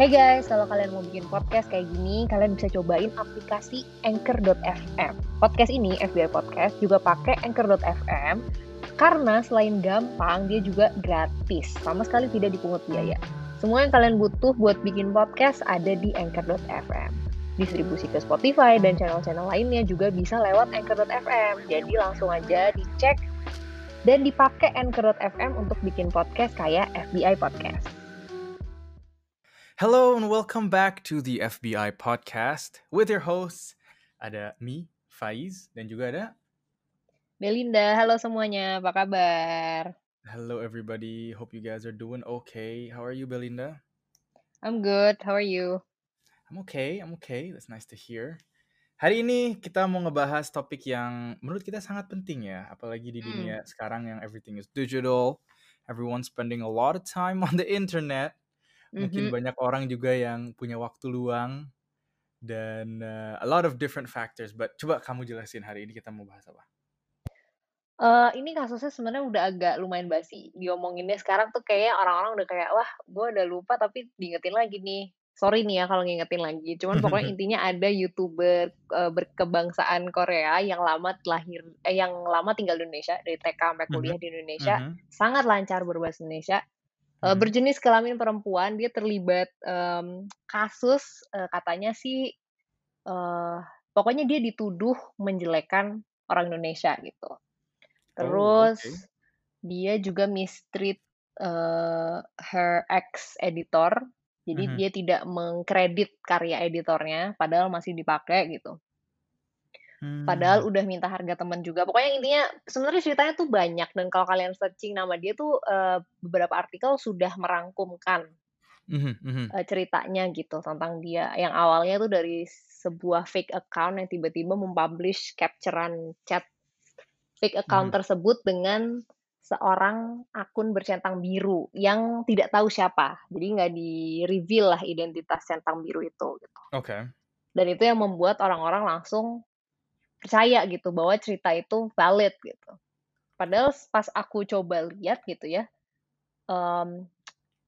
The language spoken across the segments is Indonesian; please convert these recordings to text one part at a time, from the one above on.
Hey guys, kalau kalian mau bikin podcast kayak gini, kalian bisa cobain aplikasi Anchor.fm. Podcast ini, FBI Podcast, juga pakai Anchor.fm karena selain gampang, dia juga gratis. Sama sekali tidak dipungut biaya. Semua yang kalian butuh buat bikin podcast ada di Anchor.fm. Distribusi ke Spotify dan channel-channel lainnya juga bisa lewat Anchor.fm. Jadi langsung aja dicek dan dipakai Anchor.fm untuk bikin podcast kayak FBI Podcast. Hello and welcome back to the FBI podcast with your hosts. Ada me, Faiz, dan juga ada Belinda, halo semuanya, apa kabar? Hello everybody. Hope you guys are doing okay. How are you, Belinda? I'm good, how are you? I'm okay. I'm okay. That's nice to hear. Hari ini kita mau ngebahas topik yang menurut kita sangat penting ya, apalagi di Hmm. dunia sekarang yang everything is digital. Everyone spending a lot of time on the internet. Mungkin Mhm. banyak orang juga yang punya waktu luang dan uh, a lot of different factors. But coba kamu jelasin hari ini kita mau bahas apa? Eh, ini kasusnya sebenarnya udah agak lumayan basi. Diomonginnya sekarang tuh kayaknya orang-orang udah kayak, wah gue udah lupa tapi diingetin lagi nih. Sorry nih ya kalau ngingetin lagi. Cuman pokoknya intinya ada YouTuber eh, berkebangsaan Korea yang lama lahir, eh, yang lama tinggal di Indonesia dari TK sampai kuliah di Indonesia, mhm, sangat lancar berbahasa Indonesia. Eh, mhm. berjenis kelamin perempuan, dia terlibat em, kasus eh, katanya sih, eh, pokoknya dia dituduh menjelekan orang Indonesia gitu. Oh, Terus oke. dia juga mistreat eh, her ex editor. Jadi Mhm. dia tidak mengkredit karya editornya padahal masih dipakai gitu. Padahal Hmm. udah minta harga teman juga. Pokoknya intinya sebenarnya ceritanya tuh banyak dan kalau kalian searching nama dia tuh eh, beberapa artikel sudah merangkumkan Mhm, mhm. eh, ceritanya gitu tentang dia. Yang awalnya tuh dari sebuah fake account yang tiba-tiba mempublish capturean chat fake account Mhm. tersebut dengan seorang akun bercentang biru yang tidak tahu siapa. Jadi nggak di-reveal lah identitas centang biru itu gitu. Oke. Dan itu yang membuat orang-orang langsung percaya gitu bahwa cerita itu valid gitu. Padahal pas aku coba lihat gitu ya,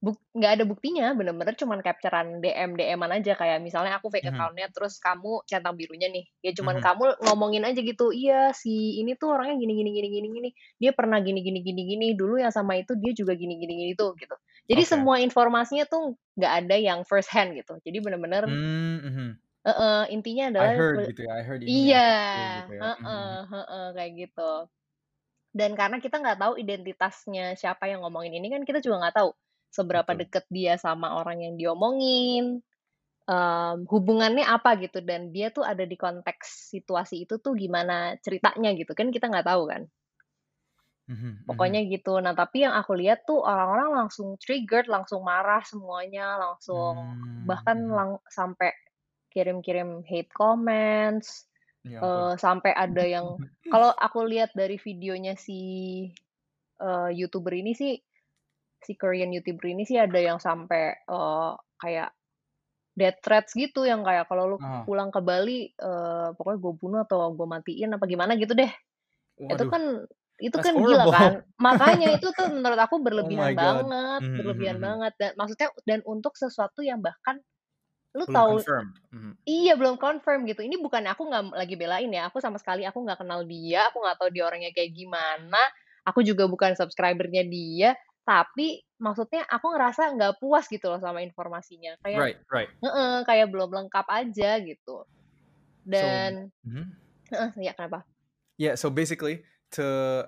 buk nggak ada buktinya, bener-bener cuman capturean DM DM-an aja kayak misalnya aku fake Mhm. account-nya terus kamu centang birunya nih, ya cuman Mhm. kamu ngomongin aja gitu, "Iya si ini tuh orangnya gini gini gini gini gini, dia pernah gini gini gini gini, dulu yang sama itu dia juga gini gini gini tuh," gitu. Jadi Oke. semua informasinya tuh nggak ada yang first hand gitu. Jadi bener-bener Hmm, mhm. heeh, intinya I adalah heard be gitu ya. I heard iya, gitu ya. Mhm, heeh mhm. heeh, kayak gitu. Dan karena kita nggak tahu identitasnya siapa yang ngomongin ini kan kita juga nggak tahu seberapa Betul. deket dia sama orang yang diomongin, em, hubungannya apa gitu dan dia tuh ada di konteks situasi itu tuh gimana ceritanya gitu kan kita nggak tahu kan. Mhm, mhm. Pokoknya gitu. Nah, tapi yang aku lihat tuh orang-orang langsung triggered, langsung marah semuanya, langsung Hmm, bahkan mhm. lang sampai kirim-kirim hate comments, Ya eh, sampai ada yang kalau aku lihat dari videonya si eh, YouTuber ini sih, si Korean YouTuber ini sih ada yang sampai eh, kayak death threats gitu yang kayak kalau lu Oh. pulang ke Bali eh, pokoknya gue bunuh atau gue matiin apa gimana gitu deh. Itu Waduh, kan itu that's kan gila horrible. kan. Makanya itu tuh menurut aku Oh berlebihan god. banget, Mhm, mhm, berlebihan mhm. banget dan maksudnya dan untuk sesuatu yang bahkan lu Belum tahu confirmed. Mhm. iya belum confirm gitu. Ini bukan aku nggak lagi belain ya. Aku sama sekali aku nggak kenal dia, aku nggak tahu dia orangnya kayak gimana. Aku juga bukan subscribernya dia, tapi maksudnya aku ngerasa nggak puas gitu loh sama informasinya. Kayak Right, right. heeh, kayak belum lengkap aja gitu. So, Dan mhm. heeh, ya kenapa? Yeah, so basically to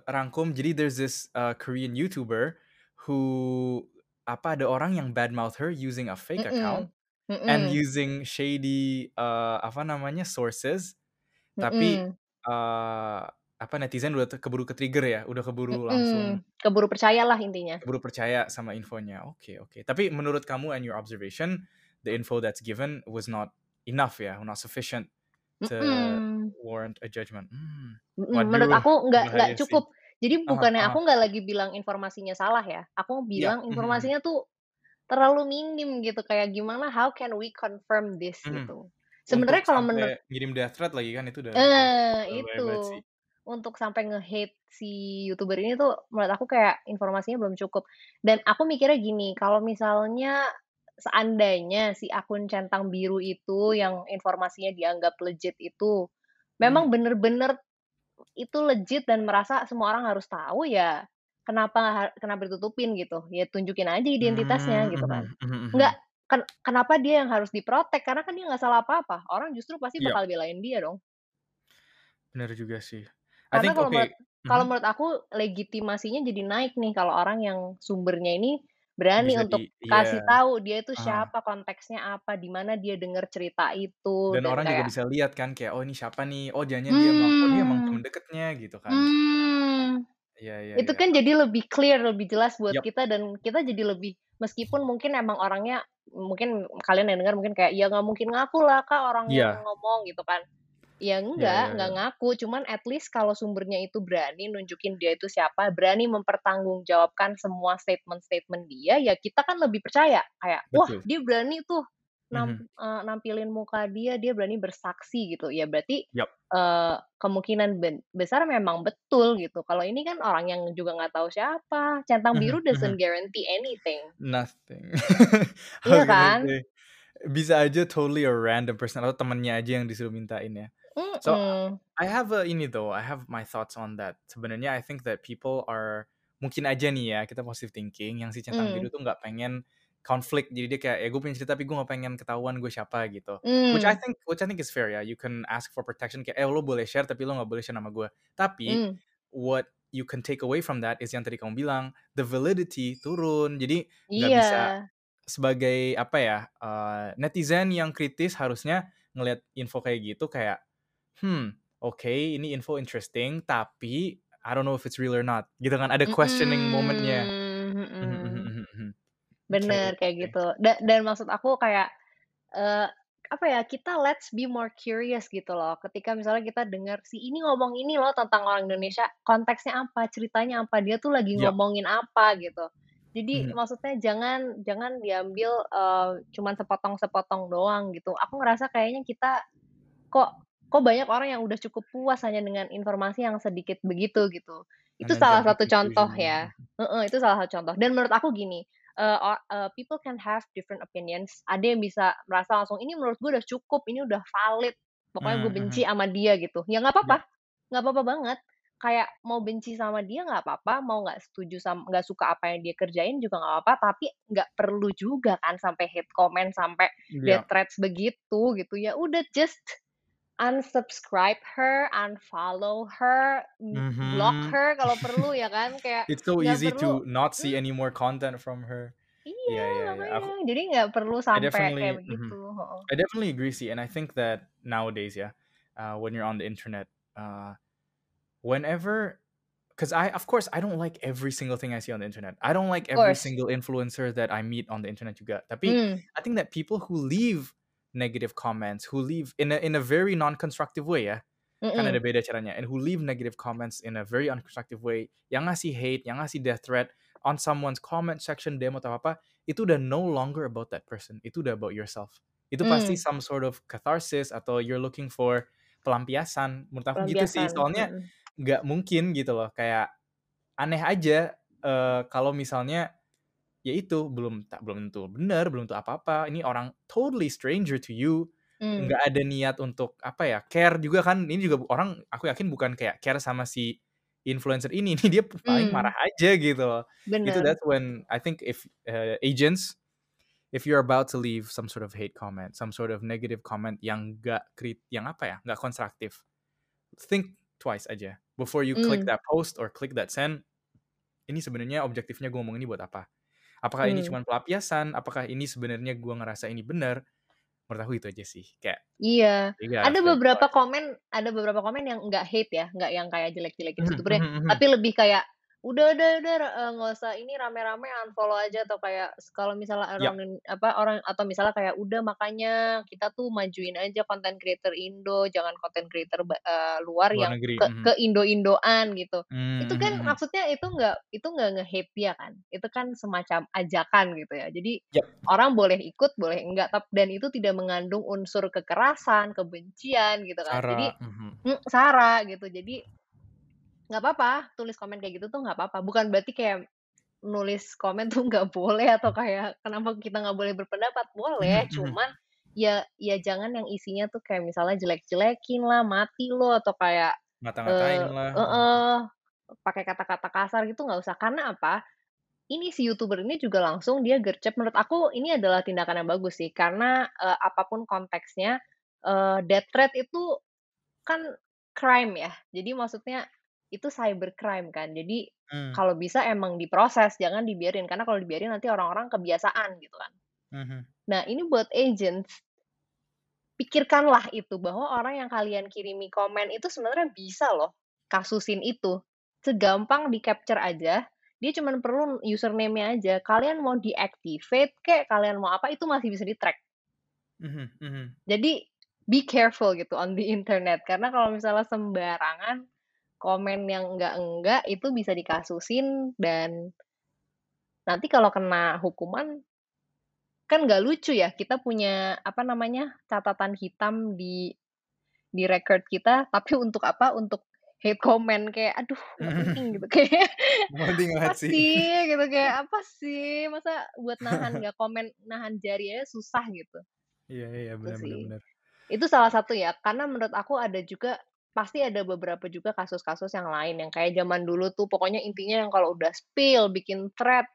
rangkum, jadi there's this uh, Korean YouTuber who apa ada orang yang badmouth her using a fake account Mhm. and Mhm. using shady uh, apa namanya sources, tapi Mhm. uh, apa netizen udah keburu ke-trigger ya, udah keburu langsung. Keburu percayalah intinya. keburu percaya sama infonya. Oke, oke. Tapi menurut kamu and your observation, the info that's given was not enough ya, not sufficient to Mhm. warrant a judgment. Hmm. Mhm, menurut aku nggak nggak cukup. Jadi bukannya aha. aku nggak lagi bilang informasinya salah ya. Aku Iya. bilang mhm, mhm. informasinya tuh terlalu minim gitu. Kayak gimana how can we confirm this Mhm. gitu. Sebenarnya kalau menurut ngirim death threat lagi kan itu udah eh itu untuk sampai nge-hate si YouTuber ini tuh menurut aku kayak informasinya belum cukup. Dan aku mikirnya gini, kalau misalnya seandainya si akun centang biru itu yang informasinya dianggap legit itu, Mhm. memang bener-bener itu legit dan merasa semua orang harus tahu ya, kenapa kenapa ditutupin gitu? Ya tunjukin aja identitasnya Mmm, gitu kan. mhm mhm Nggak mhm. ken kenapa dia yang harus di-protect? Karena kan dia nggak salah apa-apa. Orang justru pasti Yap. bakal belain dia dong. Bener juga sih. I Karena think kalau menurut oke kalau mhm. menurut aku legitimasinya jadi naik nih kalau orang yang sumbernya ini berani Bisa untuk di iya, kasih tahu dia itu siapa, konteksnya apa, di mana dia denger cerita itu, Dan dan orang juga kayak bisa lihat kan kayak, "Oh ini siapa nih? Oh jangan-jangan dia emang oh dia emang temen deketnya," gitu kan. Mmm. Iya iya Itu iya. kan jadi lebih clear, lebih jelas buat Yap. kita dan kita jadi lebih meskipun mungkin emang orangnya mungkin kalian yang denger mungkin kayak, "Ya nggak mungkin ngaku lah Kak, orang yang Iya. ngomong," gitu kan. Ya enggak, nggak iya. ngaku, cuman at least kalau sumbernya itu berani nunjukin dia itu siapa, berani mempertanggungjawabkan semua statement-statement dia, ya kita kan lebih percaya. Kayak, "Wah Betul. dia berani tuh nam Mhm. eee, nampilin muka dia, dia berani bersaksi," gitu. Ya berarti, Yap. eee, kemungkinan ben besar memang betul gitu. Kalau ini kan orang yang juga nggak tahu siapa, centang Mhm biru doesn't mhm. guarantee anything. Nothing. Iya kan? say, bisa aja totally a random person atau temennya aja yang disuruh mintain ya. So, Mhm. I have a ini though, I have my thoughts on that. Sebenarnya I think that people are mungkin aja nih ya, kita positive thinking, yang si centang Mmm. biru tuh nggak pengen konflik. Jadi dia kayak, "Ya gue punya cerita tapi gue nggak pengen ketahuan gue siapa," gitu. Which I Mmm. think which I think is fair ya, you can ask for protection kayak, "Eh lo boleh share tapi lo nggak boleh share nama gue." Tapi, Mmm. what you can take away from that is yang tadi kamu bilang, the validity turun. Jadi nggak bisa Iya. sebagai apa ya, eee, netizen yang kritis harusnya ngelihat info kayak gitu kayak, "Hmm, oke ini info interesting, tapi I don't know if it's real or not," gitu kan, ada questioning moment-nya. Mhm mhm mhm. mhm mhm. Oke Bener, kayak gitu. Da dan maksud aku kayak, eee, apa ya, kita let's be more curious gitu loh. Ketika misalnya kita denger, si ini ngomong ini loh tentang orang Indonesia, konteksnya apa, ceritanya apa, dia tuh lagi Yap. ngomongin apa, gitu. Jadi Mhm. maksudnya jangan jangan diambil, eee, cuman sepotong-sepotong doang gitu. Aku ngerasa kayaknya kita kok kok banyak orang yang udah cukup puas hanya dengan informasi yang sedikit begitu, gitu. Itu Hanya salah satu contoh conclusion ya, mhm. heeh, itu salah satu contoh. Dan menurut aku gini, o eee, people can have different opinions. Ada yang bisa merasa langsung, "Ini menurut gue udah cukup, ini udah valid, pokoknya gue Mmm, benci mhm. sama dia," gitu. Ya nggak apa-apa, nggak apa-apa banget. Kayak mau benci sama dia nggak apa-apa, mau nggak setuju sam nggak suka apa yang dia kerjain juga nggak apa-apa, tapi nggak perlu juga kan sampai hate comment, sampai death Iya. threats begitu, gitu. Ya udah just unsubscribe her, unfollow her, m block her kalau perlu ya kan, kayak It's so easy perlu to not see mmm. any more content from her. Iya, iya iya, makanya. aku Jadi nggak perlu I sampai kayak definitely begitu, mhm, heeh. I definitely agree sih, and I think that nowadays ya, uh, when you're on the internet, uh, whenever 'cause I of course I don't like every single thing I see on the internet. I don't like every single influencer that I meet on the internet juga. Tapi Mmm. I think that people who leave negative comments, who leave in a in a very non-constructive way ya, kan ada beda caranya, and who leave negative comments in a very unconstructive way, yang ngasih hate, yang ngasih death threat on someone's comment section, DM atau apa, itu udah no longer about that person, itu udah about yourself. Itu pasti Mmm. some sort of catharsis atau you're looking for pelampiasan. Menurut aku gitu sih, Pelampiasan, soalnya nggak mungkin gitu loh, kayak aneh aja, eee, kalau misalnya ya itu, belum ta belum tentu bener, belum tentu apa-apa, ini orang totally stranger to you, Mmm. nggak ada niat untuk apa ya, care juga kan, ini juga orang aku yakin bukan kayak care sama si influencer ini nih, dia paling marah Mmm. aja gitu loh. Itu Bener. that's when I think if, eee, agents, if you're about to leave some sort of hate comment, some sort of negative comment yang nggak krit yang apa ya, nggak konstruktif, think twice aja before you click Mmm. that post or click that send, ini sebenarnya objektifnya gue ngomong ini buat apa? Apakah ini Mmm. cuman pelampiasan? Apakah ini sebenarnya gue ngerasa ini bener? Menurut aku itu aja sih, kayak Iya, gotta ada beberapa komen ada beberapa komen yang nggak hate ya, nggak yang kayak jelek-jelekin si Mhm youtuber-nya, mhm tapi mhm. lebih kayak, "Udah udah udah, eee, nggak usah ini rame-rame unfollow aja," atau kayak kalau misalnya orang Yap. nen apa, orang atau misalnya kayak, "Udah makanya kita tuh majuin aja content creator Indo, jangan content creator eee, luar Luar yang negeri, ke mhm. ke-Indo-Indoan," gitu. Mmm, Itu mhm kan mhm. maksudnya itu nggak itu nggak nge-hate dia kan, itu kan semacam ajakan gitu ya. Jadi Yap. orang boleh ikut, boleh enggak, tap dan itu tidak mengandung unsur kekerasan, kebencian gitu kan. Jadi Sara, mhm. mmm, sara gitu. Jadi nggak apa-apa tulis komen kayak gitu tuh nggak apa-apa, bukan berarti kayak nulis komen tuh nggak boleh atau kayak kenapa kita nggak boleh berpendapat? Boleh, cuman ya ya jangan yang isinya tuh kayak misalnya jelek-jelekin lah, mati lo, atau kayak, Ngata-ngatain eee lah, mhm. heeh, pakai kata-kata kasar gitu nggak usah. Karena apa? Ini si YouTuber ini juga langsung dia gercep menurut aku ini adalah tindakan yang bagus sih karena, eee, apa konteksnya, eee, death threat itu kan crime ya. Jadi maksudnya itu cybercrime kan. Jadi Mmm. kalau bisa emang diproses, jangan dibiarin, karena kalau dibiarin nanti orang-orang kebiasaan gitu kan. Mhm. Nah ini buat agents, pikirkanlah itu bahwa orang yang kalian kirimi komen itu sebenarnya bisa loh kasusin itu. Segampang di-capture aja, dia cuman perlu username-nya aja. Kalian mau deactivate kek, kalian mau apa, itu masih bisa di-track. Mhm mhm. Jadi, be careful gitu on the internet, karena kalau misalnya sembarangan komen yang enggak-enggak, itu bisa dikasusin dan nanti kalau kena hukuman kan nggak lucu ya, kita punya, apa namanya, catatan hitam di di record kita, tapi untuk apa, untuk hate comment kayak, aduh penting gitu, kayak Penting apa sih. sih gitu, kayak apa sih, masa buat nahan nggak komen, nahan jari aja susah gitu. Iya iya, sih. bener. Itu salah satu ya, karena menurut aku ada juga pasti ada beberapa juga kasus-kasus yang lain yang kayak zaman dulu tuh pokoknya intinya yang kalau udah spill, bikin thread,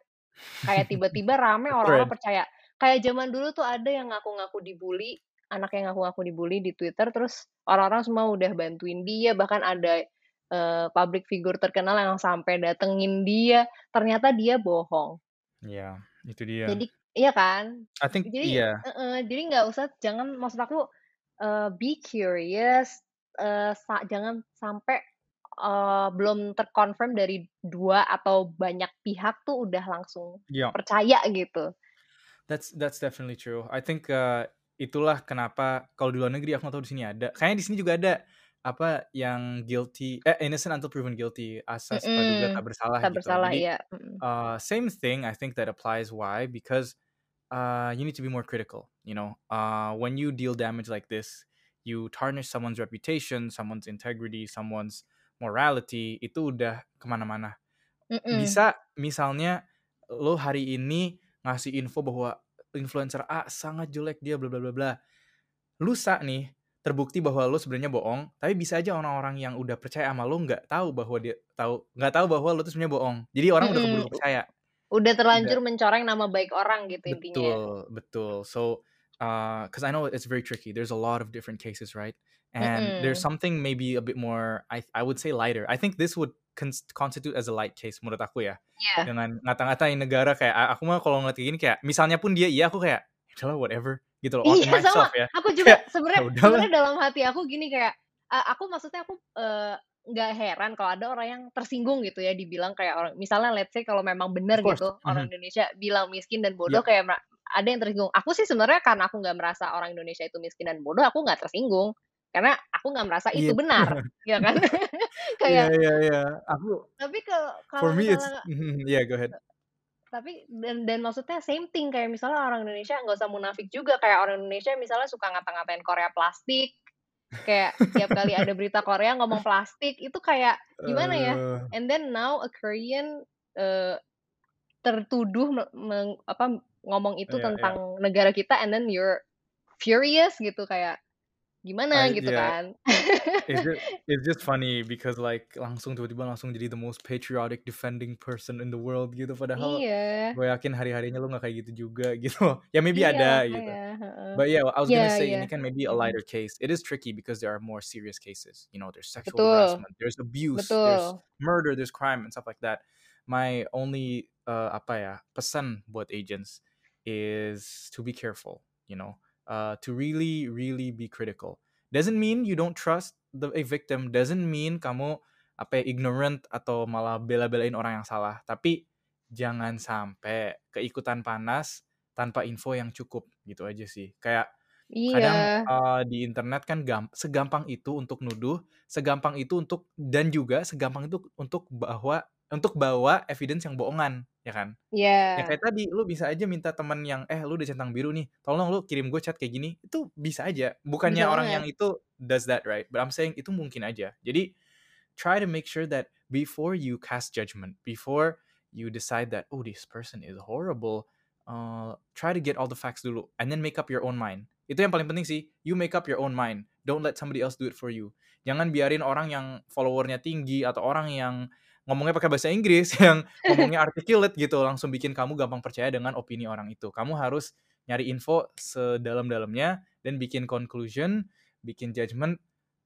kayak tiba-tiba rame orang-orang percaya. Kayak zaman dulu tuh ada yang ngaku-ngaku dibully, anak yang ngaku-ngaku dibully di Twitter, terus orang-orang semua udah bantuin dia, bahkan ada, eee, public figure terkenal yang sampai datengin dia, ternyata dia bohong. Iya, itu dia. Jadi iya kan? I think Jadi iya. heeh, jadi nggak usah jangan maksud aku, eee, be curious, eee, sa jangan sampai, eee, belum ter-confirm dari 2 atau banyak pihak tuh udah langsung Iya. percaya gitu. That's that's definitely true. I think, eee, itulah kenapa kalau di luar negeri aku nggak tahu di sini ada, kayaknya di sini juga ada, apa, yang guilty eh, innocent until proven guilty, asas praduga Mhm, tak bersalah tak gitu. bersalah, Jadi, mhm. eee, same thing I think that applies, why? Because, uh, you need to be more critical, you know? Uh, when you deal damage like this, you tarnish someone's reputation, someone's integrity, someone's morality, itu udah ke mana-mana. Mhm. Bisa misalnya lo hari ini ngasih info bahwa influencer A sangat jelek, dia bla bla bla bla. Lusa nih, terbukti bahwa lo sebenarnya bohong, tapi bisa aja orang-orang yang udah percaya sama lo nggak tahu bahwa dia tahu nggak tahu bahwa lo tuh sebenarnya bohong. Jadi orang udah Mhm, keburu percaya. udah Udah. terlanjur mencoreng nama baik orang gitu intinya. Betul betul. So, uh, 'cause I know it's very tricky, there's a lot of different cases, right? And there's Mhm. something maybe a bit more, I I would say lighter. I think this would cons constitute as a light case menurut aku ya. Iya. Dengan ngata-ngatain negara kayak aku mah kalau ngeliat kayak gini kayak misalnya pun dia iya, aku kayak, "Ya udahlah whatever," gitu loh, Iya sama, myself ya. aku juga Kayak, ya sebenarnya sebenarnya dalam hati aku gini kayak, eee, aku maksudnya aku, eee, nggak heran kalau ada orang yang tersinggung gitu ya dibilang kayak orang misalnya let's say kalau memang course, gitu orang mhm. Indonesia bilang miskin dan bodoh Yap. kayak ada yang tersinggung. Aku sih sebenarnya karena aku nggak merasa orang Indonesia itu miskin dan bodoh, aku nggak tersinggung. Karena aku nggak merasa Iya. itu benar, ya kan? Iya Kayak iya iya. Aku tapi kalau for me it's mhm, yeah, go ahead. tapi dan dan maksudnya same thing kayak misalnya orang Indonesia nggak usah munafik juga, kayak orang Indonesia misalnya suka ngata-ngatain Korea plastik, kayak tiap kali ada berita Korea ngomong plastik, itu kayak gimana ya? Eee. And then now a Korean, eee, tertuduh me meng apa, ngomong itu Iya iya. tentang negara kita and then you're furious gitu, kayak gimana I gitu yeah. kan. It's just it's just funny because like langsung tiba-tiba langsung jadi the most patriotic defending person in the world gitu, padahal Iya. gue yakin hari-harinya lo nggak kayak gitu juga gitu. Ya maybe Iya ada gitu. makanya, heeh. But yeah, I was Iya gonna say iya, ini kan maybe a lighter case. It is tricky because there are more serious cases, you know, there's sexual Betul. harassment, there's abuse, there's Betul. murder, there's crime and stuff like that. My only, eee, apa ya, pesan buat agents is to be careful, you know, uh, to really really be critical. Doesn't mean you don't trust the a victim, doesn't mean kamu, apa ya, ignorant atau malah bela-belain orang yang salah, tapi jangan sampai keikutan panas tanpa info yang cukup, gitu aja sih. Kayak kadang, Iya. eee, di internet kan gam segampang itu untuk nuduh, segampang itu untuk dan juga segampang itu untuk bahwa untuk bawa evidence yang bohongan, ya kan? Ya Iya. kayak tadi, lu bisa aja minta temen yang, "Eh, lu udah centang biru nih, tolong lu kirim gue chat kayak gini." Itu bisa aja, bukannya Bisa orang yang banget. itu does that, right? But I'm saying itu mungkin aja. Jadi, try to make sure that before you cast judgment, before you decide that oh this person is horrible uh, try to get all the facts dulu and then make up your own mind itu yang paling penting sih you make up your own mind don't let somebody else do it for you jangan biarin orang yang followernya tinggi atau orang yang ngomongnya pakai bahasa Inggris yang ngomongnya articulate gitu langsung bikin kamu gampang percaya dengan opini orang itu kamu harus nyari info sedalam-dalamnya dan bikin conclusion bikin judgment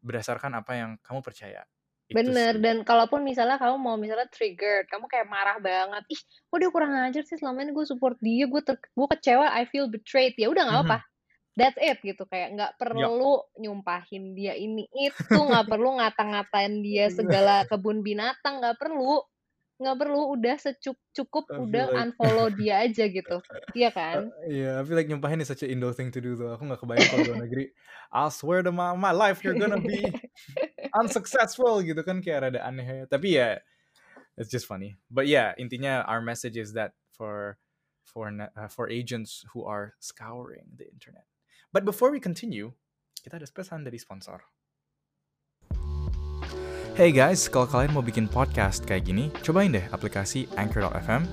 berdasarkan apa yang kamu percaya itu Bener, dan kalaupun misalnya kamu mau misalnya triggered, kamu kayak marah banget, "Ih, kok dia kurang ajar sih selama ini gue support dia, gue ter gue kecewa, I feel betrayed." Ya udah nggak apa-apa, Mhm. That's it gitu, kayak nggak perlu nyumpahin dia ini itu, nggak perlu ngata-ngatain dia segala kebun binatang, nggak perlu nggak perlu, udah secuk cukup I udah like unfollow dia aja gitu, iya kan? Iya, I feel like nyumpahin is such a Indo thing to do tuh. Aku nggak kebayang kalau luar negeri, "I'll swear to my my life you're gonna be unsuccessful," gitu kan kayak rada aneh. Tapi ya, it's just funny. But yeah, intinya our message is that for for uh, for agents who are scouring the internet. But before we continue, kita ada pesan dari sponsor. Hey guys, kalau kalian mau bikin podcast kayak gini, cobain deh aplikasi Anchor.fm.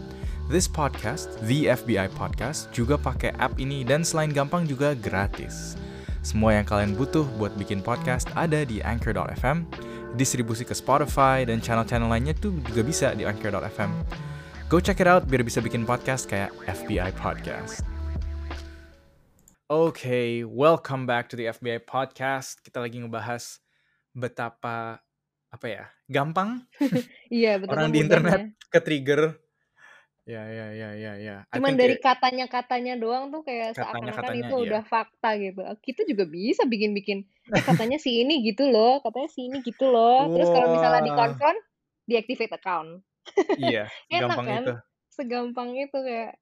This podcast, The FBI Podcast, juga pakai app ini dan selain gampang juga gratis. Semua yang kalian butuh buat bikin podcast ada di Anchor.fm, distribusi ke Spotify dan channel-channel lainnya tuh juga bisa di Anchor.fm. Go check it out biar bisa bikin podcast kayak FBI Podcast. Okay, welcome back to the FBI Podcast. Kita lagi ngebahas betapa apa ya gampang Iya, betapa orang di internet mudahnya. ke trigger. Ya ya ya ya ya. Cuman dari katanya-katanya doang tuh kayak seakan-akan itu iya. udah fakta gitu. Kita juga bisa bikin-bikin, eh katanya si ini gitu loh, katanya si ini gitu loh. Terus kalau misalnya Wah, di-confront, deactivate account. iya, Enak gampang kan? itu. Segampang itu kayak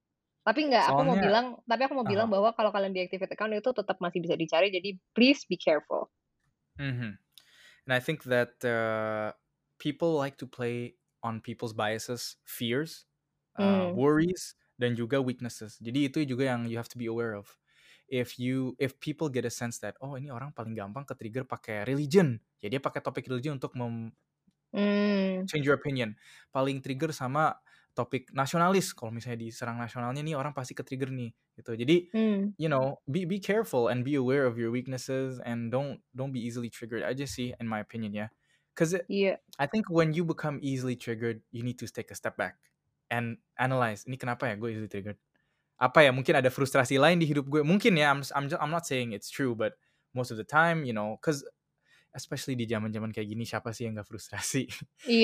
tapi enggak, aku mau bilang tapi aku mau bilang aha. bahwa kalau kalian deactivate account itu tetap masih bisa dicari, jadi please be careful. Mhm. And I think that uh, people like to play on people's biases, fears, uh, Hmm. worries, dan juga weaknesses. Jadi itu juga yang you have to be aware of. If you if people get a sense that oh ini orang paling gampang ke trigger pakai religion, ya dia pakai topik religion untuk mem Hmm. change your opinion. Paling trigger sama topik nasionalis. Kalau misalnya diserang nasionalnya nih orang pasti ke trigger nih gitu. Jadi Hmm. you know be be careful and be aware of your weaknesses and don't don't be easily triggered aja sih in my opinion ya. Cause it, Iya. I think when you become easily triggered, you need to take a step back and analyze. Ini kenapa ya gue easily triggered? Apa ya mungkin ada frustrasi lain di hidup gue? Mungkin ya. I'm I'm just, I'm not saying it's true, but most of the time, you know, cause especially di zaman-zaman kayak gini, siapa sih yang gak frustrasi?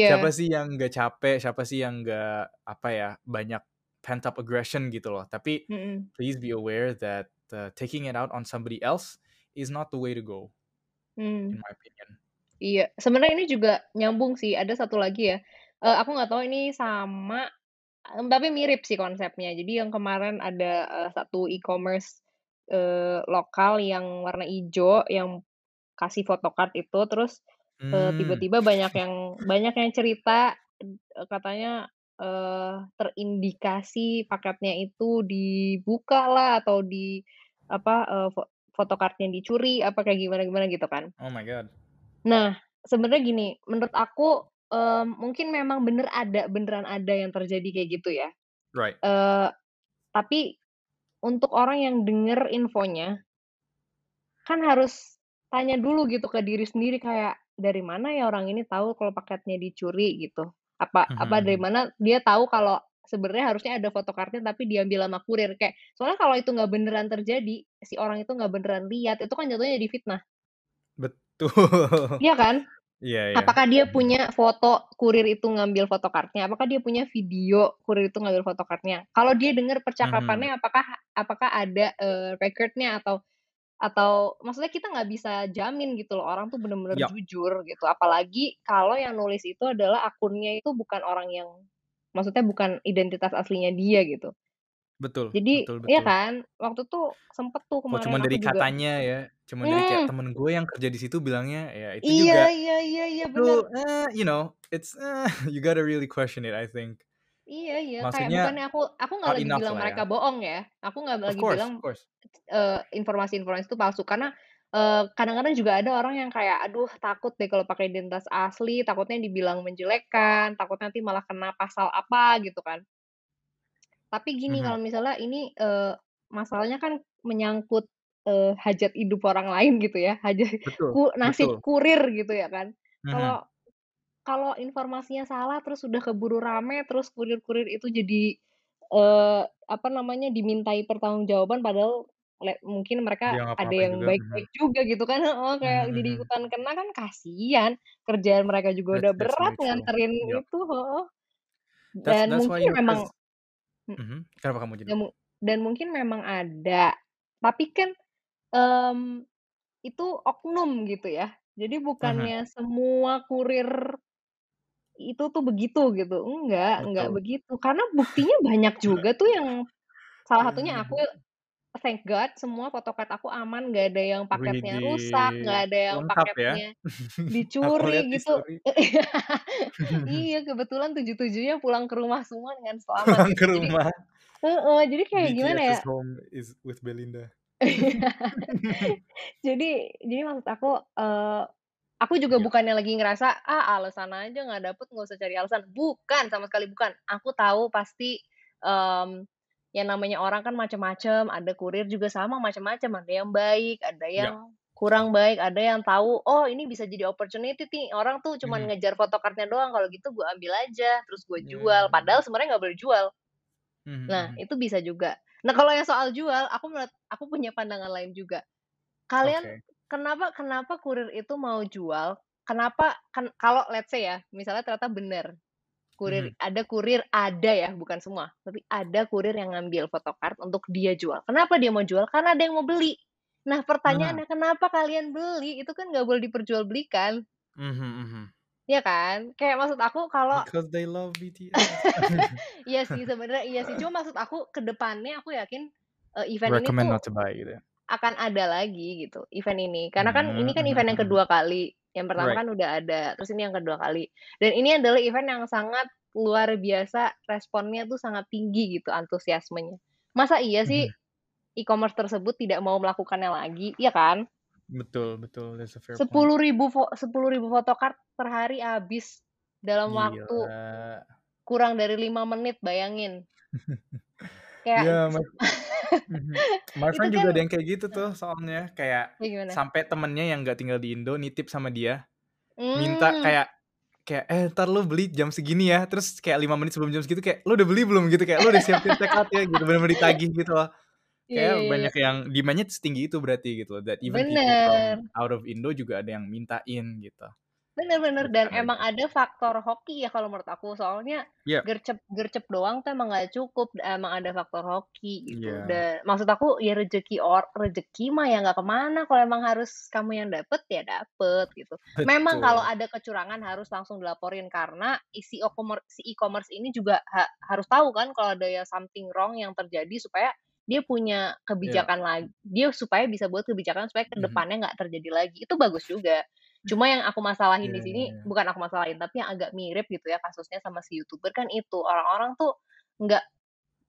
siapa Iya. sih yang gak capek? Siapa sih yang gak apa ya banyak pent up aggression gitu loh? Tapi Mhm. please be aware that uh, taking it out on somebody else is not the way to go, in Hmm. my opinion. Iya, sebenarnya ini juga nyambung sih, ada satu lagi ya, eee, aku nggak tahu ini sama, tapi mirip sih konsepnya. Jadi yang kemarin ada, eee, satu e-commerce, eee, lokal yang warna ijo, yang kasih photocard itu, terus, Hmm. tiba-tiba banyak yang banyak yang cerita, eee, katanya, eee, terindikasi paketnya itu dibukalah atau di apa, eee, fo photocard-nya dicuri, apa kayak gimana-gimana gitu kan. Oh my god. Nah, sebenarnya gini, menurut aku, mmm, mungkin memang bener ada beneran ada yang terjadi kayak gitu ya. Right. Eee, tapi untuk orang yang denger infonya kan harus tanya dulu gitu ke diri sendiri kayak, "Dari mana ya orang ini tahu kalau paketnya dicuri?" Gitu. Apa apa dari mana dia tahu kalau sebenarnya harusnya ada photocard-nya tapi diambil sama kurir, kayak soalnya kalau itu nggak beneran terjadi, si orang itu nggak beneran lihat, itu kan jatuhnya jadi fitnah. Betul. Iya kan? Iya iya. Apakah dia Mhm. punya foto kurir itu ngambil photocard-nya? Apakah dia punya video kurir itu ngambil photocard-nya? Kalau dia dengar percakapannya apakah apakah ada, eee, record-nya atau atau maksudnya kita nggak bisa jamin gitu loh, orang tuh bener-bener Yup. jujur gitu. Apalagi kalau yang nulis itu adalah akunnya itu bukan orang yang maksudnya bukan identitas aslinya dia gitu. Betul Jadi betul iya betul. kan? Waktu itu sempet tuh kemarin cuman aku dari juga katanya ya, cuman dari kayak mmm. temen gue yang kerja di situ bilangnya, ya itu Iya juga iya iya iya, itu, bener. eh, you know, it's, eh, you gotta really question it I think. Iya iya, kayak Maksudnya bukannya aku aku nggak lagi bilang lah ya. mereka bohong ya, aku nggak lagi course bilang, informasi-informasi itu palsu, karena, kadang-kadang juga ada orang yang kayak, "Aduh takut deh kalau pakai identitas asli, takutnya dibilang menjelekkan, takutnya nanti malah kena pasal apa," gitu kan. Tapi gini, Mhm. kalau misalnya ini, eee, masalahnya kan menyangkut, eee, hajat hidup orang lain gitu ya, hajat Betul ku nasib betul. kurir gitu ya kan. Mhm. Kalau kalau informasinya salah terus udah keburu rame, terus kurir-kurir itu jadi, eee, apa namanya, dimintai pertanggungjawaban padahal le mungkin mereka Dia ada yang juga, baik-baik juga gitu kan heeh, kayak Mhm jadi mhm. ikutan kena kan kasihan, kerjaan mereka juga That's udah that's berat nganterin yup. itu heeh. That's Dan that's mungkin memang mhm, mhm, kenapa kamu jadi? dan mu dan mungkin memang ada, tapi kan, mmm, itu oknum gitu ya. Jadi Mhm. bukannya semua kurir itu tuh begitu gitu, enggak enggak Betul. begitu. Karena buktinya banyak juga tuh yang salah satunya aku, thank God semua photocard aku aman, nggak ada yang paketnya rusak, nggak ada yang lengkap ya. paketnya lihat dicuri di gitu. story. Iya, kebetulan tujuh-tujuhnya pulang ke rumah semua dengan selamat Pulang gitu. ke Jadi rumah. heeh, jadi kayak gimana BTS ya is home is with Belinda. Jadi jadi maksud aku, eee, aku juga Iya. bukannya lagi ngerasa, "Ah, alasan aja nggak dapet, nggak usah cari alasan." Bukan, sama sekali bukan. Aku tahu pasti, mmm, yang namanya orang kan macem-macem, ada kurir juga sama macem-macem, ada yang baik, ada Iya. yang kurang baik, ada yang tahu, "Oh, ini bisa jadi opportunity nih, orang tuh cuman Mhm. ngejar photocard-nya doang, kalau gitu gue ambil aja, terus gue jual." Mmm. Padahal sebenarnya nggak boleh jual. Mhm Nah, mhm. itu bisa juga. Nah, kalau yang soal jual, aku menurut aku punya pandangan lain juga. Kalian Oke. Kenapa kenapa kurir itu mau jual, kenapa kan kalau let's say ya, misalnya ternyata bener, kurir Mhm. ada kurir ada ya, bukan semua, tapi ada kurir yang ngambil photocard untuk dia jual. Kenapa dia mau jual? Karena ada yang mau beli. Nah, Nah. pertanyaannya kenapa kalian beli? Itu kan nggak boleh diperjualbelikan. Mhm mhm. Iya kan? Kayak maksud aku kalau Because they love BTS. iya sih, sebenarnya iya sih. Cuma maksud aku ke depannya aku yakin, eee, event ini Recommend tuh not to buy gitu ya? Akan ada lagi gitu, event ini. Karena kan ini kan event yang mhm. kedua kali, yang pertama Right. kan udah ada, terus ini yang kedua kali. Dan ini adalah event yang sangat luar biasa, responnya tuh sangat tinggi gitu, antusiasmenya. Masa iya sih Mhm. e-commerce tersebut tidak mau melakukannya lagi, iya kan? Betul betul, that's a fair point. 10.000 fo 10.000 photocard per hari habis dalam waktu Gila. kurang dari 5 menit, bayangin. Kayak Iya, se my mhm, my friend kan juga ada yang kayak gitu tuh soalnya, kayak Kayak gimana? sampai temennya yang nggak tinggal di Indo nitip sama dia, minta Mmm. kayak kayak, "Eh, entar lu beli jam segini ya." Terus kayak 5 menit sebelum jam segitu kayak, "Lu udah beli belum?" Gitu, kayak, "Lu udah siapin checkout-nya?" Gitu, bener-bener ditagih gitu loh. Iya iya Kayaknya iya banyak yang demand-nya setinggi itu berarti gitu, that even people from Bener. out of Indo juga ada yang mintain gitu. Bener bener, That's dan emang ada faktor hoki ya kalau menurut aku, soalnya Yap. gercep-gercep doang tuh emang nggak cukup, emang ada faktor hoki gitu. Iya. Dan maksud aku ya rezeki or rezeki mah ya nggak ke mana, kalau emang harus kamu yang dapet, ya dapet gitu. Memang kalau Betul. ada kecurangan harus langsung dilaporin, karena si okomer si e-commerce ini juga ha harus tahu kan kalau ada ya something wrong yang terjadi supaya dia punya Iya. kebijakan lag dia supaya bisa buat kebijakan supaya ke Mhm. depannya nggak terjadi lagi, itu bagus juga. Cuma yang aku masalahin Iya di iya sini iya. bukan aku masalahin, tapi yang agak mirip gitu ya kasusnya sama si YouTuber kan itu, orang-orang tuh nggak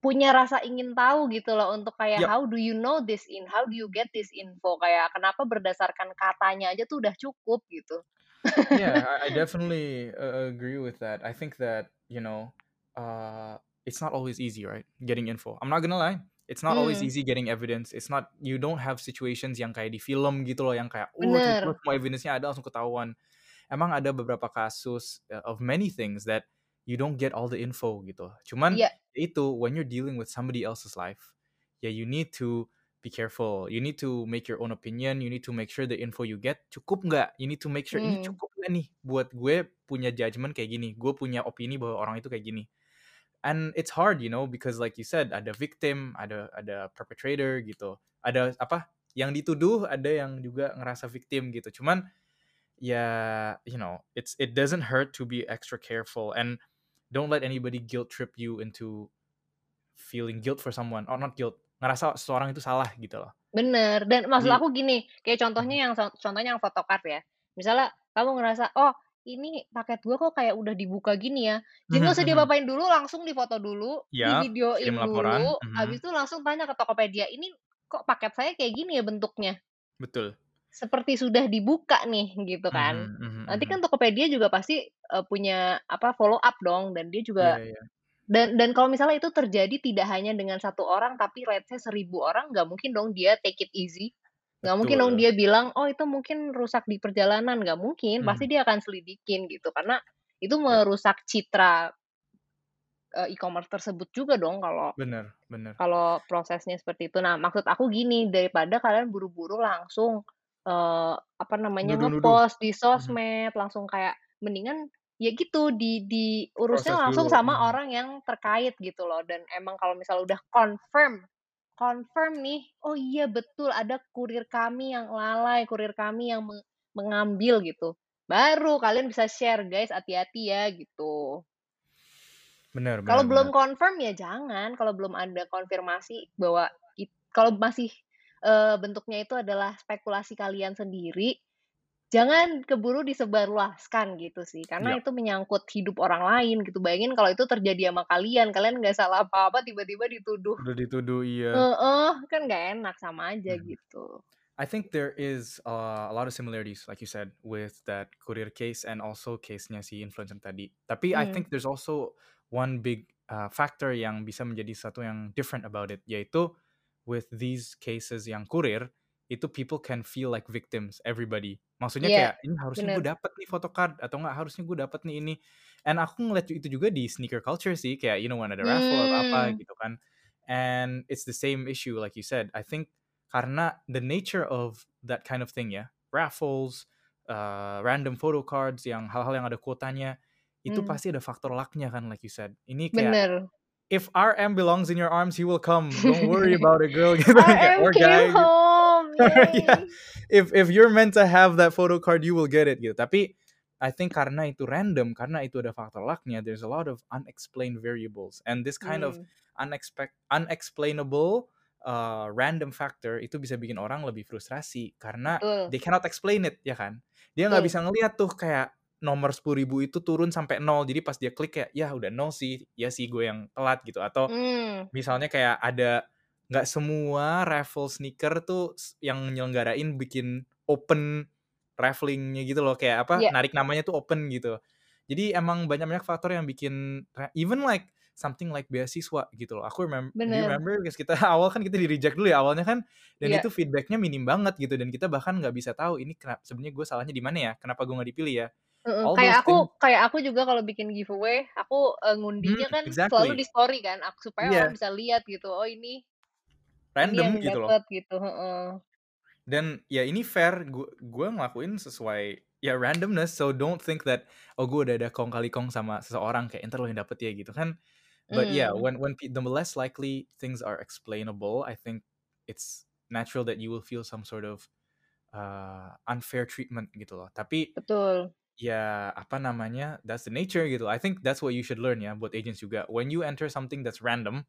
punya rasa ingin tahu gitu loh untuk kayak, Yap. "How do you know this in how do you get this info?" Kayak kenapa berdasarkan katanya aja tuh udah cukup gitu. Yeah, I I definitely a agree with that. I think that, you know, uh, it's not always easy, right, getting info. I'm not gonna lie, it's not always Mmm. easy getting evidence. It's not you don't have situations yang kayak di film gitu loh, yang kayak, Bener. semua evidence-nya ada langsung ketahuan. Emang ada beberapa kasus, eee, of many things that you don't get all the info gitu. Cuman Iya. itu, when you're dealing with somebody else's life, ya you need to be careful, you need to make your own opinion, you need to make sure the info you get cukup nggak, you need to make sure ini Mmm. cukup nggak nih buat gue punya judgement kayak gini, gue punya opini bahwa orang itu kayak gini. And it's hard, you know, because like you said, ada victim, ada ada perpetrator gitu, ada apa, yang dituduh, ada yang juga ngerasa victim gitu. Cuman ya, you know, it's it doesn't hurt to be extra careful and don't let anybody guilt trip you into feeling guilt for someone, or not guilt, ngerasa seseorang itu salah gitu loh. Bener, dan maksud aku gini, kayak Mhm. contohnya yang so contohnya yang photocard ya. Misalnya kamu ngerasa, "Oh, ini paket gua kok kayak udah dibuka gini ya." Jadi Mhm nggak usah mhm. diapa-apain dulu, langsung difoto dulu, kirim divideoin laporan, dulu, mhm. habis itu langsung tanya ke Tokopedia, "Ini kok paket saya kayak gini ya bentuknya?" Betul. seperti sudah dibuka nih gitu kan. Mhm mhm Nanti kan Tokopedia juga pasti, eee, punya apa, follow up dong dan dia juga Iya iya. dan dan kalau misalnya itu terjadi tidak hanya dengan satu orang tapi let's say 1000 orang, nggak mungkin dong dia take it easy. Nggak mungkin dong Betul. dia bilang, "Oh itu mungkin rusak di perjalanan." Nggak mungkin, pasti Mhm. dia akan selidikin gitu, karena itu Ya. merusak citra eee, e-commerce tersebut juga dong kalau Bener bener. kalau prosesnya seperti itu. Nah, maksud aku gini, daripada kalian buru-buru langsung, eee, apa namanya, nge-post di Mhm. sosmed, langsung kayak mendingan ya gitu, di diurusnya Proses langsung dulu, sama mhm. orang yang terkait gitu loh. Dan emang kalau misal udah confirm confirm nih, "Oh iya betul ada kurir kami yang lalai, kurir kami yang me mengambil," gitu. Baru kalian bisa share, "Guys hati-hati ya," gitu. Bener Kalau belum confirm ya jangan, kalau belum ada konfirmasi bahwa kalau masih, eee, bentuknya itu adalah spekulasi kalian sendiri, jangan keburu disebarluaskan gitu sih, karena Iya. itu menyangkut hidup orang lain gitu. Bayangin kalau itu terjadi sama kalian, kalian nggak salah apa-apa tiba-tiba dituduh Udah dituduh, iya. heeh, kan nggak enak, sama aja Mhm. gitu. I think there is, uh, a lot of similarities like you said with that courier case and also case-nya si influencer tadi. Tapi I Mmm. think there's also one big, uh, factor yang bisa menjadi sesuatu yang different about it, yaitu with these cases yang kurir, itu people can feel like victims, everybody. Maksudnya Iya, kayak, "Ini harusnya gue dapet nih photocard," atau enggak, "Harusnya gue dapet nih ini." And aku ngeliat itu juga di sneaker culture sih, kayak you know when ada raffle atau apa Mmm. gitu kan. And it's the same issue like you said. I think karena the nature of that kind of thing ya, raffles, eee, random photo cards yang hal-hal yang ada kuotanya, itu Mmm. pasti ada faktor luck-nya kan like you said. Ini kayak, Bener. "If RM belongs in your arms, he will come. Don't worry about it girl," gitu RM or guy yay. "If if you're meant to have that photo card, you will get it," gitu. Tapi I think karena itu random, karena itu ada faktor luck-nya, there's a lot of unexplained variables. And this kind of Mmm. unexpect unexplainable, eee, random factor itu bisa bikin orang lebih frustrasi karena Betul. they cannot explain it, ya kan. Dia nggak bisa ngelihat tuh kayak nomor 10.000 itu turun sampai 0, jadi pas dia klik kayak, "Ya udah 0 sih, iya sih gue yang telat," gitu. Atau Mmm. misalnya kayak ada nggak semua raffle sneaker tuh yang nyelenggarain bikin open raffling-nya gitu loh, kayak apa, Iya. narik namanya tuh open gitu. Jadi emang banyak-banyak faktor yang bikin even like something like beasiswa gitu loh. Aku remem do you Bener. remember pas kita awal kan kita di-reject dulu ya awalnya kan, dan Iya. itu feedback-nya minim banget gitu, dan kita bahkan nggak bisa tahu ini kena sebenarnya gue salahnya di mana ya, kenapa gue nggak dipilih ya. All those kayak things aku kayak aku juga kalau bikin giveaway, aku, Mhm, ngundinya kan selalu exactly. di story kan, ak supaya orang Iya. bisa lihat gitu, oh ini Random yang gitu loh. gitu, heeh. Dan ya ini fair, gu gue ngelakuin sesuai ya randomness, so don't think that, oh gue udah ada kong kali kong sama seseorang kayak entar lo yang dapet ya gitu kan. But yeah, Mmm. when when the less likely things are explainable, I think it's natural that you will feel some sort of, eee, unfair treatment gitu loh. Tapi Betul. ya apa namanya, that's the nature gitu. I think that's what you should learn ya buat agents juga. When you enter something that's random,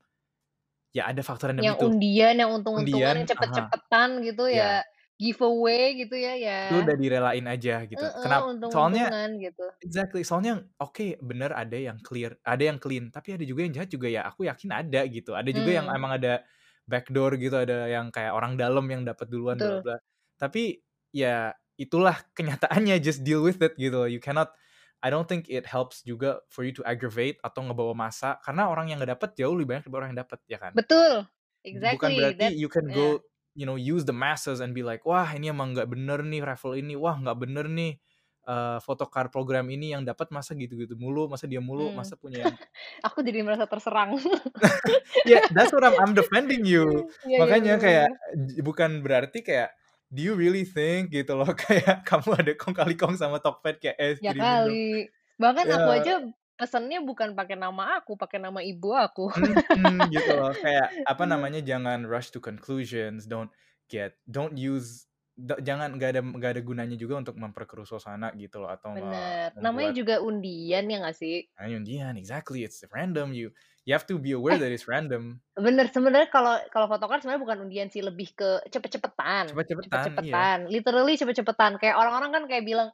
ya ada faktor random Yang itu. undian, yang untung-untungan, yang aha, cepet-cepetan gitu iya. ya, giveaway gitu ya, ya. Itu udah direlain aja gitu. Heeh, Kenap soalnya untung-untungan gitu. exactly, soalnya oke bener ada yang clear, ada yang clean, tapi ada juga yang jahat juga ya, aku yakin ada gitu. Ada juga yang Mmm. emang ada backdoor gitu, ada yang kayak orang dalam yang dapat duluan bla bla. Tapi ya itulah kenyataannya, just deal with it gitu. You cannot I don't think it helps juga for you to aggravate atau ngebawa massa, karena orang yang nggak dapet jauh lebih banyak daripada orang yang dapet, ya kan. Betul, Bukan exactly, berarti that's you can go, you know, use the masses and be like, "Wah ini emang nggak bener nih raffle ini, wah nggak bener nih, eee, photocard program ini yang dapat masa gitu-gitu mulu, masa dia mulu, Mmm, masa punya yang" aku jadi merasa terserang. Yeah, that's what I'm I'm defending you. Iya iya, Makanya bener kayak bener. j bukan berarti kayak, do you really think gitu loh, kayak kamu ada kong kali kong sama Tokped kayak, "Eh Ya dong." kali, bahkan Ya aku aja pesennya bukan pakai nama aku, pakai nama ibu aku. Gitu loh, kayak apa namanya, jangan rush to conclusions, don't get don't use jangan nggak ada nggak ada gunanya juga untuk memperkeruh suasana gitu loh, atau Bener, namanya membuat juga undian ya nggak sih? Ah, undian, exactly, it's random, you you have to be aware Eh, that it's random. bener, sebenarnya kalau kalau photocard sebenarnya bukan undian sih, lebih ke cepet-cepetan Cepet-cepetan, iya. cepet-cepetan, literally cepet-cepetan. Kayak orang-orang kan kayak bilang,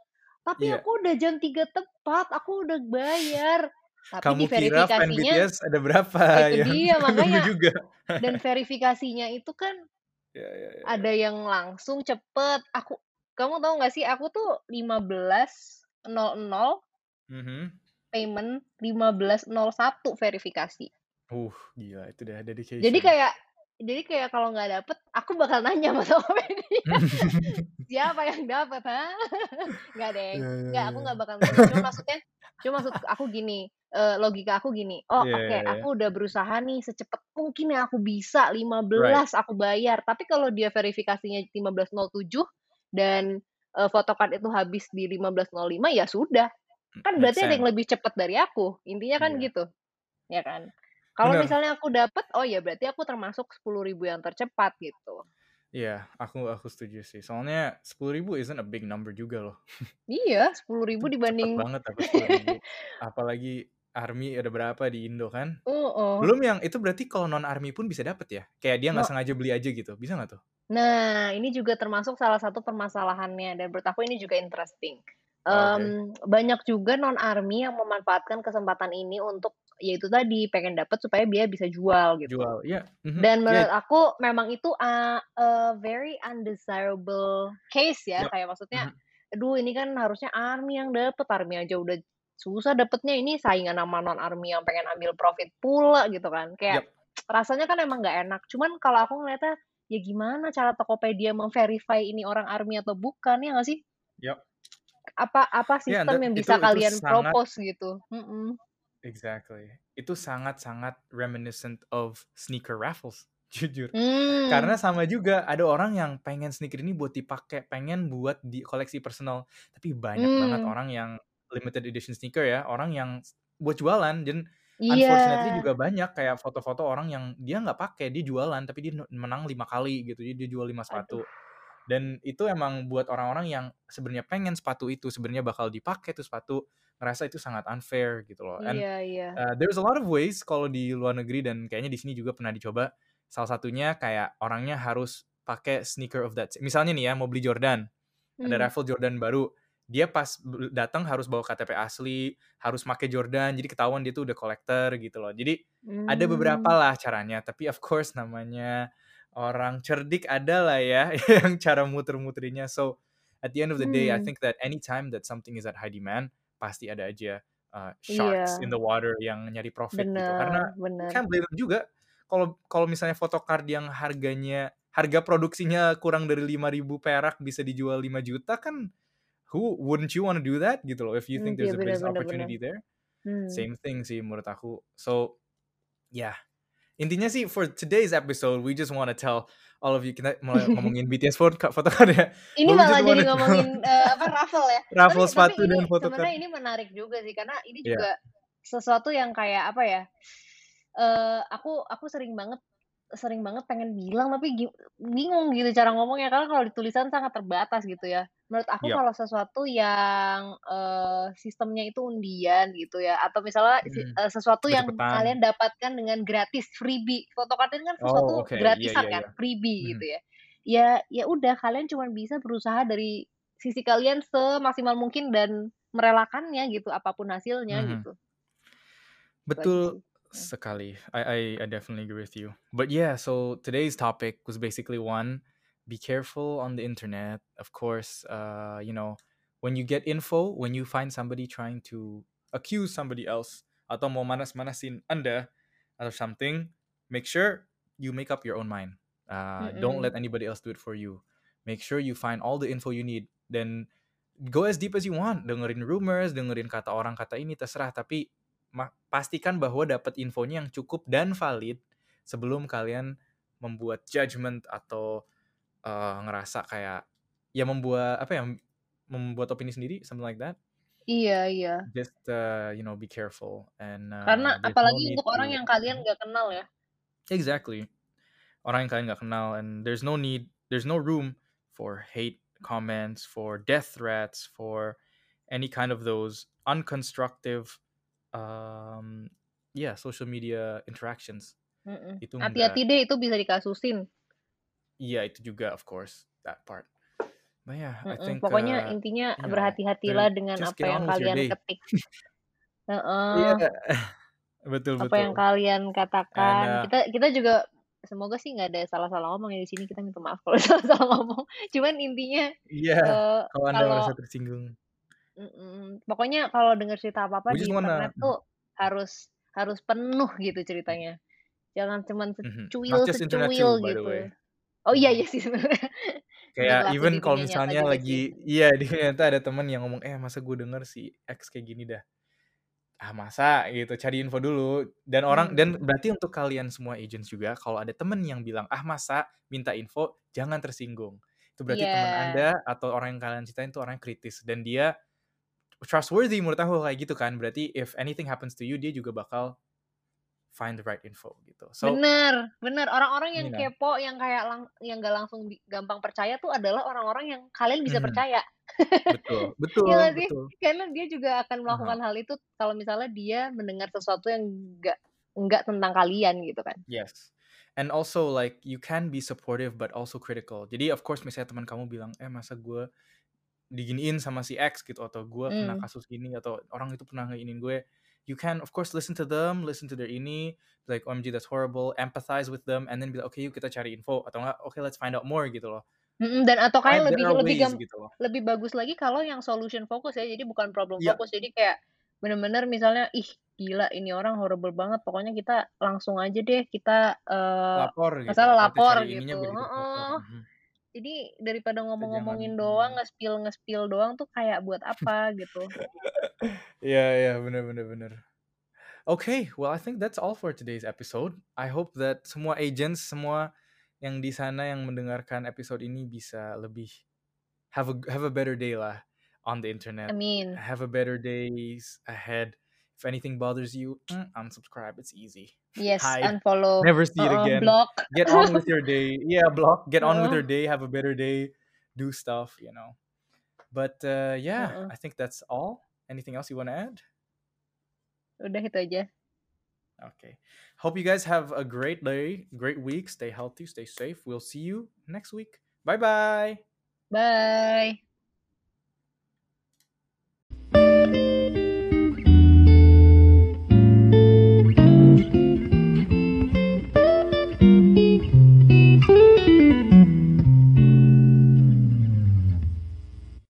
"Tapi Iya. aku udah jam 3 tepat, aku udah bayar." Tapi di Kamu kira fan verifikasinya BTS ada berapa itu yang dia, makanya juga? dan verifikasinya itu kan Ya ya ya ada ya. yang langsung cepet, aku kamu tahu nggak sih aku tuh 15.00 Mhm. Payment, 15.01 verifikasi. Uh, gila itu udah Jadi dedication. kayak jadi kayak kalau nggak dapet, aku bakal nanya sama Tokopedia, "Siapa yang dapet, hah?" Nggak deng, Iya iya nggak, aku iya. nggak bakal nanya. Cuma maksudnya cuma maksud aku gini, eee, logika aku gini, "Oh, Iya oke, iya iya. aku udah berusaha nih secepat mungkin yang aku bisa, Right. 15 aku bayar." Tapi kalau dia verifikasinya 15.07 dan, eee, photocard itu habis di 15.05, ya sudah. Kan berarti ada yang lebih cepat dari aku, intinya kan Iya. gitu, ya kan? Kalau misalnya aku dapet, oh ya berarti aku termasuk 10.000 yang tercepat gitu. Iya, aku aku setuju sih. Soalnya 10.000 isn't a big number juga loh. Iya, Itu 10.000 cepet dibanding banget dapet 10.000. Apalagi ARMY ada berapa di Indo kan. Heeh. Belum yang itu berarti kalau non-ARMY pun bisa dapet ya? Kayak dia nggak No sengaja beli aja gitu, bisa nggak tuh? Nah, ini juga termasuk salah satu permasalahannya dan menurut aku ini juga interesting. Oke. Mmm, banyak juga non-ARMY yang memanfaatkan kesempatan ini untuk, ya itu tadi, pengen dapet supaya dia bisa jual gitu. Jual, iya, mhm, Dan iya. menurut aku memang itu, a a very undesirable case ya, Yap, kayak maksudnya, mhm. aduh ini kan harusnya ARMY yang dapet, ARMY aja udah susah dapetnya, ini saingan sama non-ARMY yang pengen ambil profit pula gitu kan. Kayak Yap. rasanya kan emang nggak enak. Cuman kalau aku ngeliatnya, ya gimana cara Tokopedia mem-verify ini orang ARMY atau bukan, ya nggak sih? Yap. Apa apa Iya, sistem dan yang itu bisa itu kalian sangat propose gitu? Mhm. Exactly. Itu sangat-sangat reminiscent of sneaker raffles, jujur. Karena Mmm. sama juga, ada orang yang pengen sneaker ini buat dipakai, pengen buat di koleksi personal. Tapi banyak banget Mmm. orang yang limited edition sneaker ya, orang yang buat jualan dan unfortunately Iya. juga banyak kayak foto-foto orang yang dia nggak pakai, dia jualan, tapi dia menang 5 kali gitu, jadi dia jual 5 Aduh. Dan itu emang buat orang-orang yang sebenarnya pengen sepatu itu, sebenarnya bakal dipakai tuh sepatu, ngerasa itu sangat unfair gitu loh. And, Iya iya. eee, there's a lot of ways kalau di luar negeri dan kayaknya di sini juga pernah dicoba. Salah satunya kayak orangnya harus pakai sneaker of that misalnya nih ya, mau beli Jordan, ada Mmm. raffle Jordan baru, dia pas datang harus bawa KTP asli, harus make Jordan, jadi ketahuan dia tuh udah collector gitu loh. Jadi ada beberapa Mmm. lah caranya, tapi of course namanya orang cerdik ada lah ya yang cara muter-muterinnya. So, at the end of the day, I Mmm. think that anytime that something is at high demand, pasti ada aja, eee, sharks in Iya. the water yang nyari profit gitu. Karena Bener you bener. can't blame juga. Kalau kalau misalnya photocard yang harganya harga produksinya kurang dari 5.000 perak bisa dijual 5 juta kan, who wouldn't you wanna do that gitu loh, if you Mmm, think iya there's a bener business bener bener. opportunity there. Mmm. Same thing sih menurut aku. So, yeah, intinya sih for today's episode, we just wanna tell all of you kita mulai ngomongin BTS photocard ya, Ini but we malah jadi ngomongin, eee, apa, raffle ya. Tapi raffle tapi sepatu ini dan photocard. sebenarnya ini menarik juga sih, karena ini Iya. juga sesuatu yang kayak, apa ya, eee, aku aku sering banget sering banget pengen bilang tapi bingung gitu cara ngomongnya, karena kalau di tulisan sangat terbatas gitu ya. Menurut aku Yap. kalau sesuatu yang, eee, sistemnya itu undian gitu ya, atau misalnya Mhm, eee, sesuatu yang kalian dapatkan dengan gratis, freebie. Ini kan Oh, sesuatu oke, iya gratisan iya kan, iya. freebie Mhm. gitu ya. Ya ya udah kalian cuman bisa berusaha dari sisi kalian semaksimal mungkin dan merelakannya gitu, apa pun hasilnya Mhm. gitu. Betul. Sekali. I I I definitely agree with you. But yeah, so today's topic was basically one, be careful on the internet. Of course, uh, you know, when you get info, when you find somebody trying to accuse somebody else atau mau manas-manasin Anda or something, make sure you make up your own mind. Uh, don't Mhm. let anybody else do it for you. Make sure you find all the info you need, then go as deep as you want. Dengerin rumors, dengerin kata orang, kata ini, terserah. Tapi pastikan bahwa dapat infonya yang cukup dan valid sebelum kalian membuat judgement atau, eee, ngerasa kayak ya membuat apa ya, membuat opini sendiri, something like that. Iya iya. Just, uh, you know, be careful and, Karena uh, no apalagi need untuk orang to yang kalian nggak kenal ya. Exactly. Orang yang kalian nggak kenal and there's no need there's no room for hate comments, for death threats, for any kind of those unconstructive, um, yeah, social media interactions. Mhm. Itu Hati-hati deh, itu bisa dikasusin. Iya, itu juga of course, that part. But yeah, I think, pokoknya uh, intinya you know, berhati-hatilah dengan apa yang kalian ketik. Heeh. Iya, betul Apa yang betul. kalian And, katakan. uh Kita kita juga semoga sih nggak ada salah-salah ngomong ya di sini, kita minta maaf kalau salah-salah ngomong. Cuman intinya, Iya, eee, kalau Anda kalau merasa tersinggung. Mhm, pokoknya kalau denger cerita apa-apa We di just wanna internet tuh harus harus penuh gitu ceritanya. Jangan cuman Mhm, secuil not just internet secuil too, by the gitu. way. Oh iya iya sih sebenarnya. Kayak berlaku even di kalau dunia nyata misalnya juga sih. lagi iya, di ternyata ada temen yang ngomong, "Eh, masa gue denger si X kayak gini dah." Ah, masa gitu, cari info dulu. Dan orang dan Hmm. berarti untuk kalian semua agents juga, kalau ada temen yang bilang, "Ah, masa?" Minta info, jangan tersinggung. Itu berarti teman Iya. Anda atau orang yang kalian ceritain itu orang yang kritis dan dia trustworthy menurut aku kayak gitu kan. Berarti if anything happens to you, dia juga bakal find the right info gitu. So Bener bener, orang-orang yang You know. kepo, yang kayak lang yang nggak langsung gampang percaya tuh adalah orang-orang yang kalian bisa Mhm. percaya. Betul betul Iya nggak sih? betul. Karena dia juga akan melakukan hal itu kalau misalnya dia mendengar sesuatu yang nggak nggak tentang kalian gitu kan. Yes. And also like you can be supportive but also critical. Jadi of course misalnya teman kamu bilang, "Eh, masa gue diginiin sama si X gitu atau gue kena Mmm. kasus gini atau orang itu pernah ngeinin gue." You can of course listen to them, listen to their ini, like, "OMG that's horrible," empathize with them and then be like, "Oke, yuk kita cari info," atau enggak, "Oke, let's find out more," gitu loh. Mhm, dan atau kayak lebih lebih ways gitu loh. lebih bagus lagi kalau yang solution fokus ya, jadi bukan problem Iya. fokus. Jadi kayak bener-bener misalnya, "Ih, gila ini orang horrible banget, pokoknya kita langsung aja deh kita, eee, Lapor gitu, masalah kita lapor," gitu. lapor, Heeh. mhm. Jadi daripada ngomong-ngomongin doang, mhm. nge-spill nge-spill doang tuh kayak buat apa gitu. Iya iya, bener bener bener. Okay, well I think that's all for today's episode. I hope that semua agents, semua yang di sana yang mendengarkan episode ini bisa lebih have a have a better day lah on the internet. Amin. Have a better days ahead. If anything bothers you, mm, unsubscribe. It's easy. Yes, Hide. unfollow. Never see it again. block. Get on with your day. Yeah, block. Get on with your day. Have a better day. Do stuff, you know. But uh, yeah, Heeh. I think that's all. Anything else you want to add? Udah itu aja. Okay. Hope you guys have a great day, great week. Stay healthy, stay safe. We'll see you next week. Bye bye. Bye.